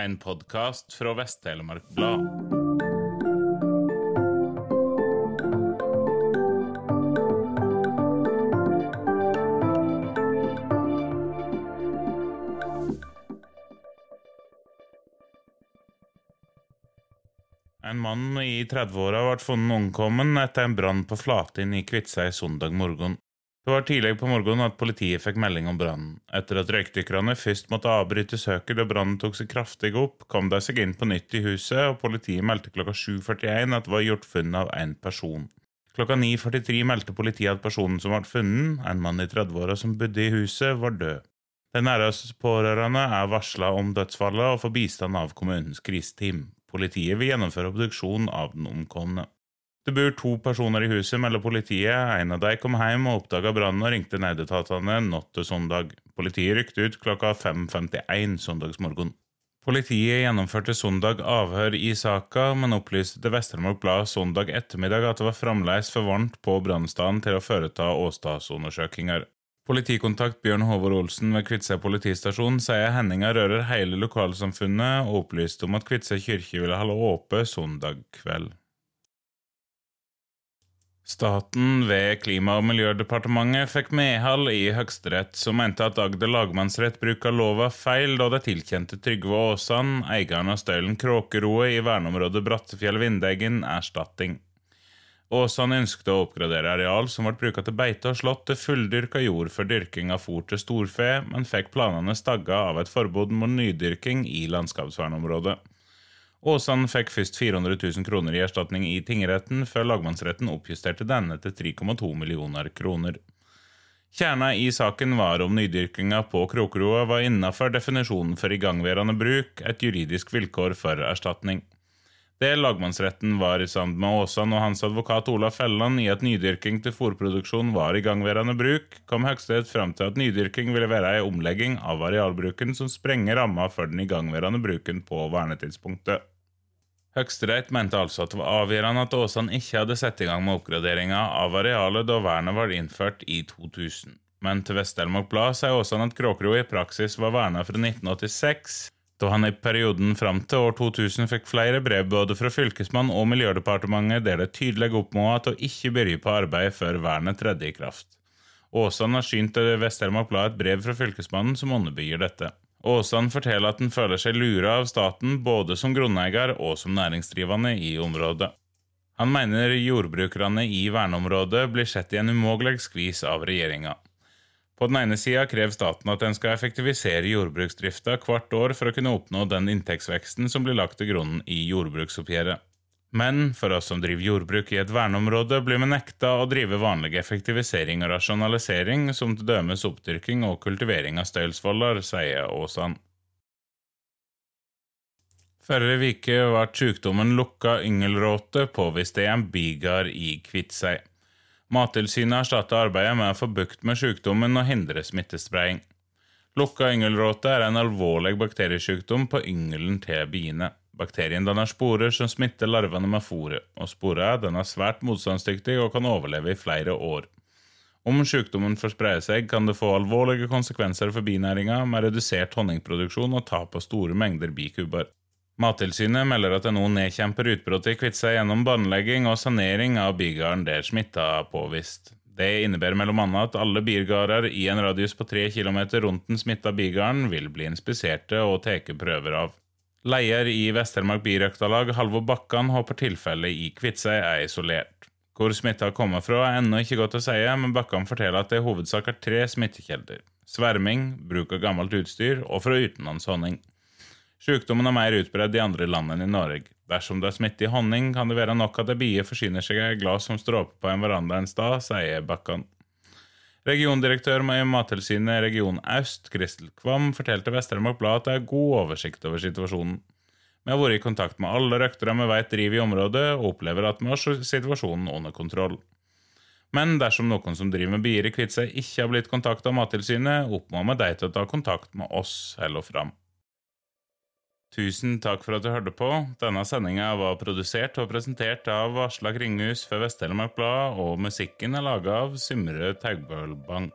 En podkast fra Vest-Telemark Blad. En mann i 30-åra ble funnet omkommen etter en brann på Flatin i Kviteseid søndag morgen. Det var tidlig på morgenen at politiet fikk melding om brannen. Etter at røykdykkerne først måtte avbryte søket da brannen tok seg kraftig opp, kom de seg inn på nytt i huset, og politiet meldte klokka 7.41 at det var gjort funn av én person. Klokka 9.43 meldte politiet at personen som ble funnet, en mann i 30-åra som bodde i huset, var død. De nærmeste pårørende er varsla om dødsfallet og får bistand av kommunens kriseteam. Politiet vil gjennomføre obduksjon av den omkomne. Det bor to personer i huset, melder politiet. En av dem kom hjem og oppdaga brannen og ringte nødetatene natt til søndag. Politiet rykte ut klokka 5.51 søndagsmorgen. Politiet gjennomførte søndag avhør i saka, men opplyste til Vest-Telemark Blad søndag ettermiddag at det var fremdeles for varmt på brannstedet til å foreta åstedsundersøkelser. Politikontakt Bjørn Håvard Olsen ved Kvitsøy politistasjon sier hendinga rører hele lokalsamfunnet, og opplyste om at Kvitsøy kirke ville holde åpent søndag kveld. Staten ved Klima- og miljødepartementet fikk medhold i Høyesterett, som mente at Agder lagmannsrett bruker lova feil da de tilkjente Trygve Aasan, eieren av støylen Kråkeroe i verneområdet Brattefjell-Vindeggen, erstatning. Aasan ønsket å oppgradere areal som ble brukt til beite og slått til fulldyrka jord for dyrking av fôr til storfe, men fikk planene stagga av et forbud mot nydyrking i landskapsvernområdet. Aasan fikk først 400 000 kroner i erstatning i tingretten, før lagmannsretten oppjusterte denne til 3,2 millioner kroner. Kjerna i saken var om nydyrkinga på Kråkeroa var innafor definisjonen for igangværende bruk, et juridisk vilkår for erstatning. Det lagmannsretten var i sand med Åsan og hans advokat Olaf Felland i at nydyrking til fôrproduksjon var igangværende bruk, kom Høyesterett fram til at nydyrking ville være ei omlegging av arealbruken som sprenger ramma for den igangværende bruken på vernetidspunktet. Høyesterett mente altså at det var avgjørende at Åsan ikke hadde satt i gang med oppgraderinga av arealet da vernet var innført i 2000. Men til Vest-Telemark Blad sier Åsan at Kråkerud i praksis var verna fra 1986, da han i perioden fram til år 2000 fikk flere brev både fra Fylkesmannen og Miljødepartementet der det tydelig oppmodet å ikke begynne på arbeidet før vernet tredde i kraft. Åsan har synt til Vest-Telemark Blad et brev fra Fylkesmannen som underbygger dette. Åsan forteller at han føler seg lura av staten både som grunneier og som næringsdrivende i området. Han mener jordbrukerne i verneområdet blir sett i en umulig skvis av regjeringa. På den ene sida krever staten at en skal effektivisere jordbruksdrifta hvert år for å kunne oppnå den inntektsveksten som blir lagt til grunn i jordbruksoppgjøret. Men for oss som driver jordbruk i et verneområde, blir vi nekta å drive vanlig effektivisering og rasjonalisering, som til dømes oppdyrking og kultivering av stølsvoller, sier Åsan. Forrige uke ble sykdommen lukka yngelråte påvist i en bigard i Kviteseid. Mattilsynet har startet arbeidet med å få bukt med sykdommen og hindre smittespredning. Lukka yngelråte er en alvorlig bakteriesykdom på yngelen til biene. Bakterien danner sporer som smitter larvene med fôret, og sporene er svært motstandsdyktig og kan overleve i flere år. Om sykdommen får spre seg, kan det få alvorlige konsekvenser for binæringa, med redusert honningproduksjon og tap av store mengder bikubber. Mattilsynet melder at nå nedkjemper utbruddet i Kviteseid gjennom båndlegging og sanering av bigarden der smitta er påvist. Det innebærer bl.a. at alle birgarder i en radius på tre km rundt den smitta bigarden vil bli inspiserte og tatt prøver av. Leder i Vest-Telemark birøktalag, Halvor Bakkan, håper tilfellet i Kviteseid er isolert. Hvor smitta kommer fra, er ennå ikke godt å si, men Bakkan forteller at det i hovedsak er tre smittekilder. Sverming, bruk av gammelt utstyr og fra utenlandshonning. Sykdommen er mer utbredt i andre land enn i Norge. Dersom det er smitte i honning, kan det være nok at ei bie forsyner seg av et glass som stråper på en veranda en stad, sier Bakkan. Regiondirektør i Mattilsynet Region Øst, Kristel Kvam, fortalte Vest-Telemark Blad at det er god oversikt over situasjonen. Vi har vært i kontakt med alle røktere vi vet driver i området, og opplever at vi har situasjonen under kontroll. Men dersom noen som driver med bier i Kviteseid ikke har blitt kontakta av Mattilsynet, oppfordrer vi dem til å ta kontakt med oss eller fram. Tusen takk for at du hørte på. Denne sendinga var produsert og presentert av Aslak Kringhus for Vest-Telemark Blad, og musikken er laga av Symre Taugbølbang.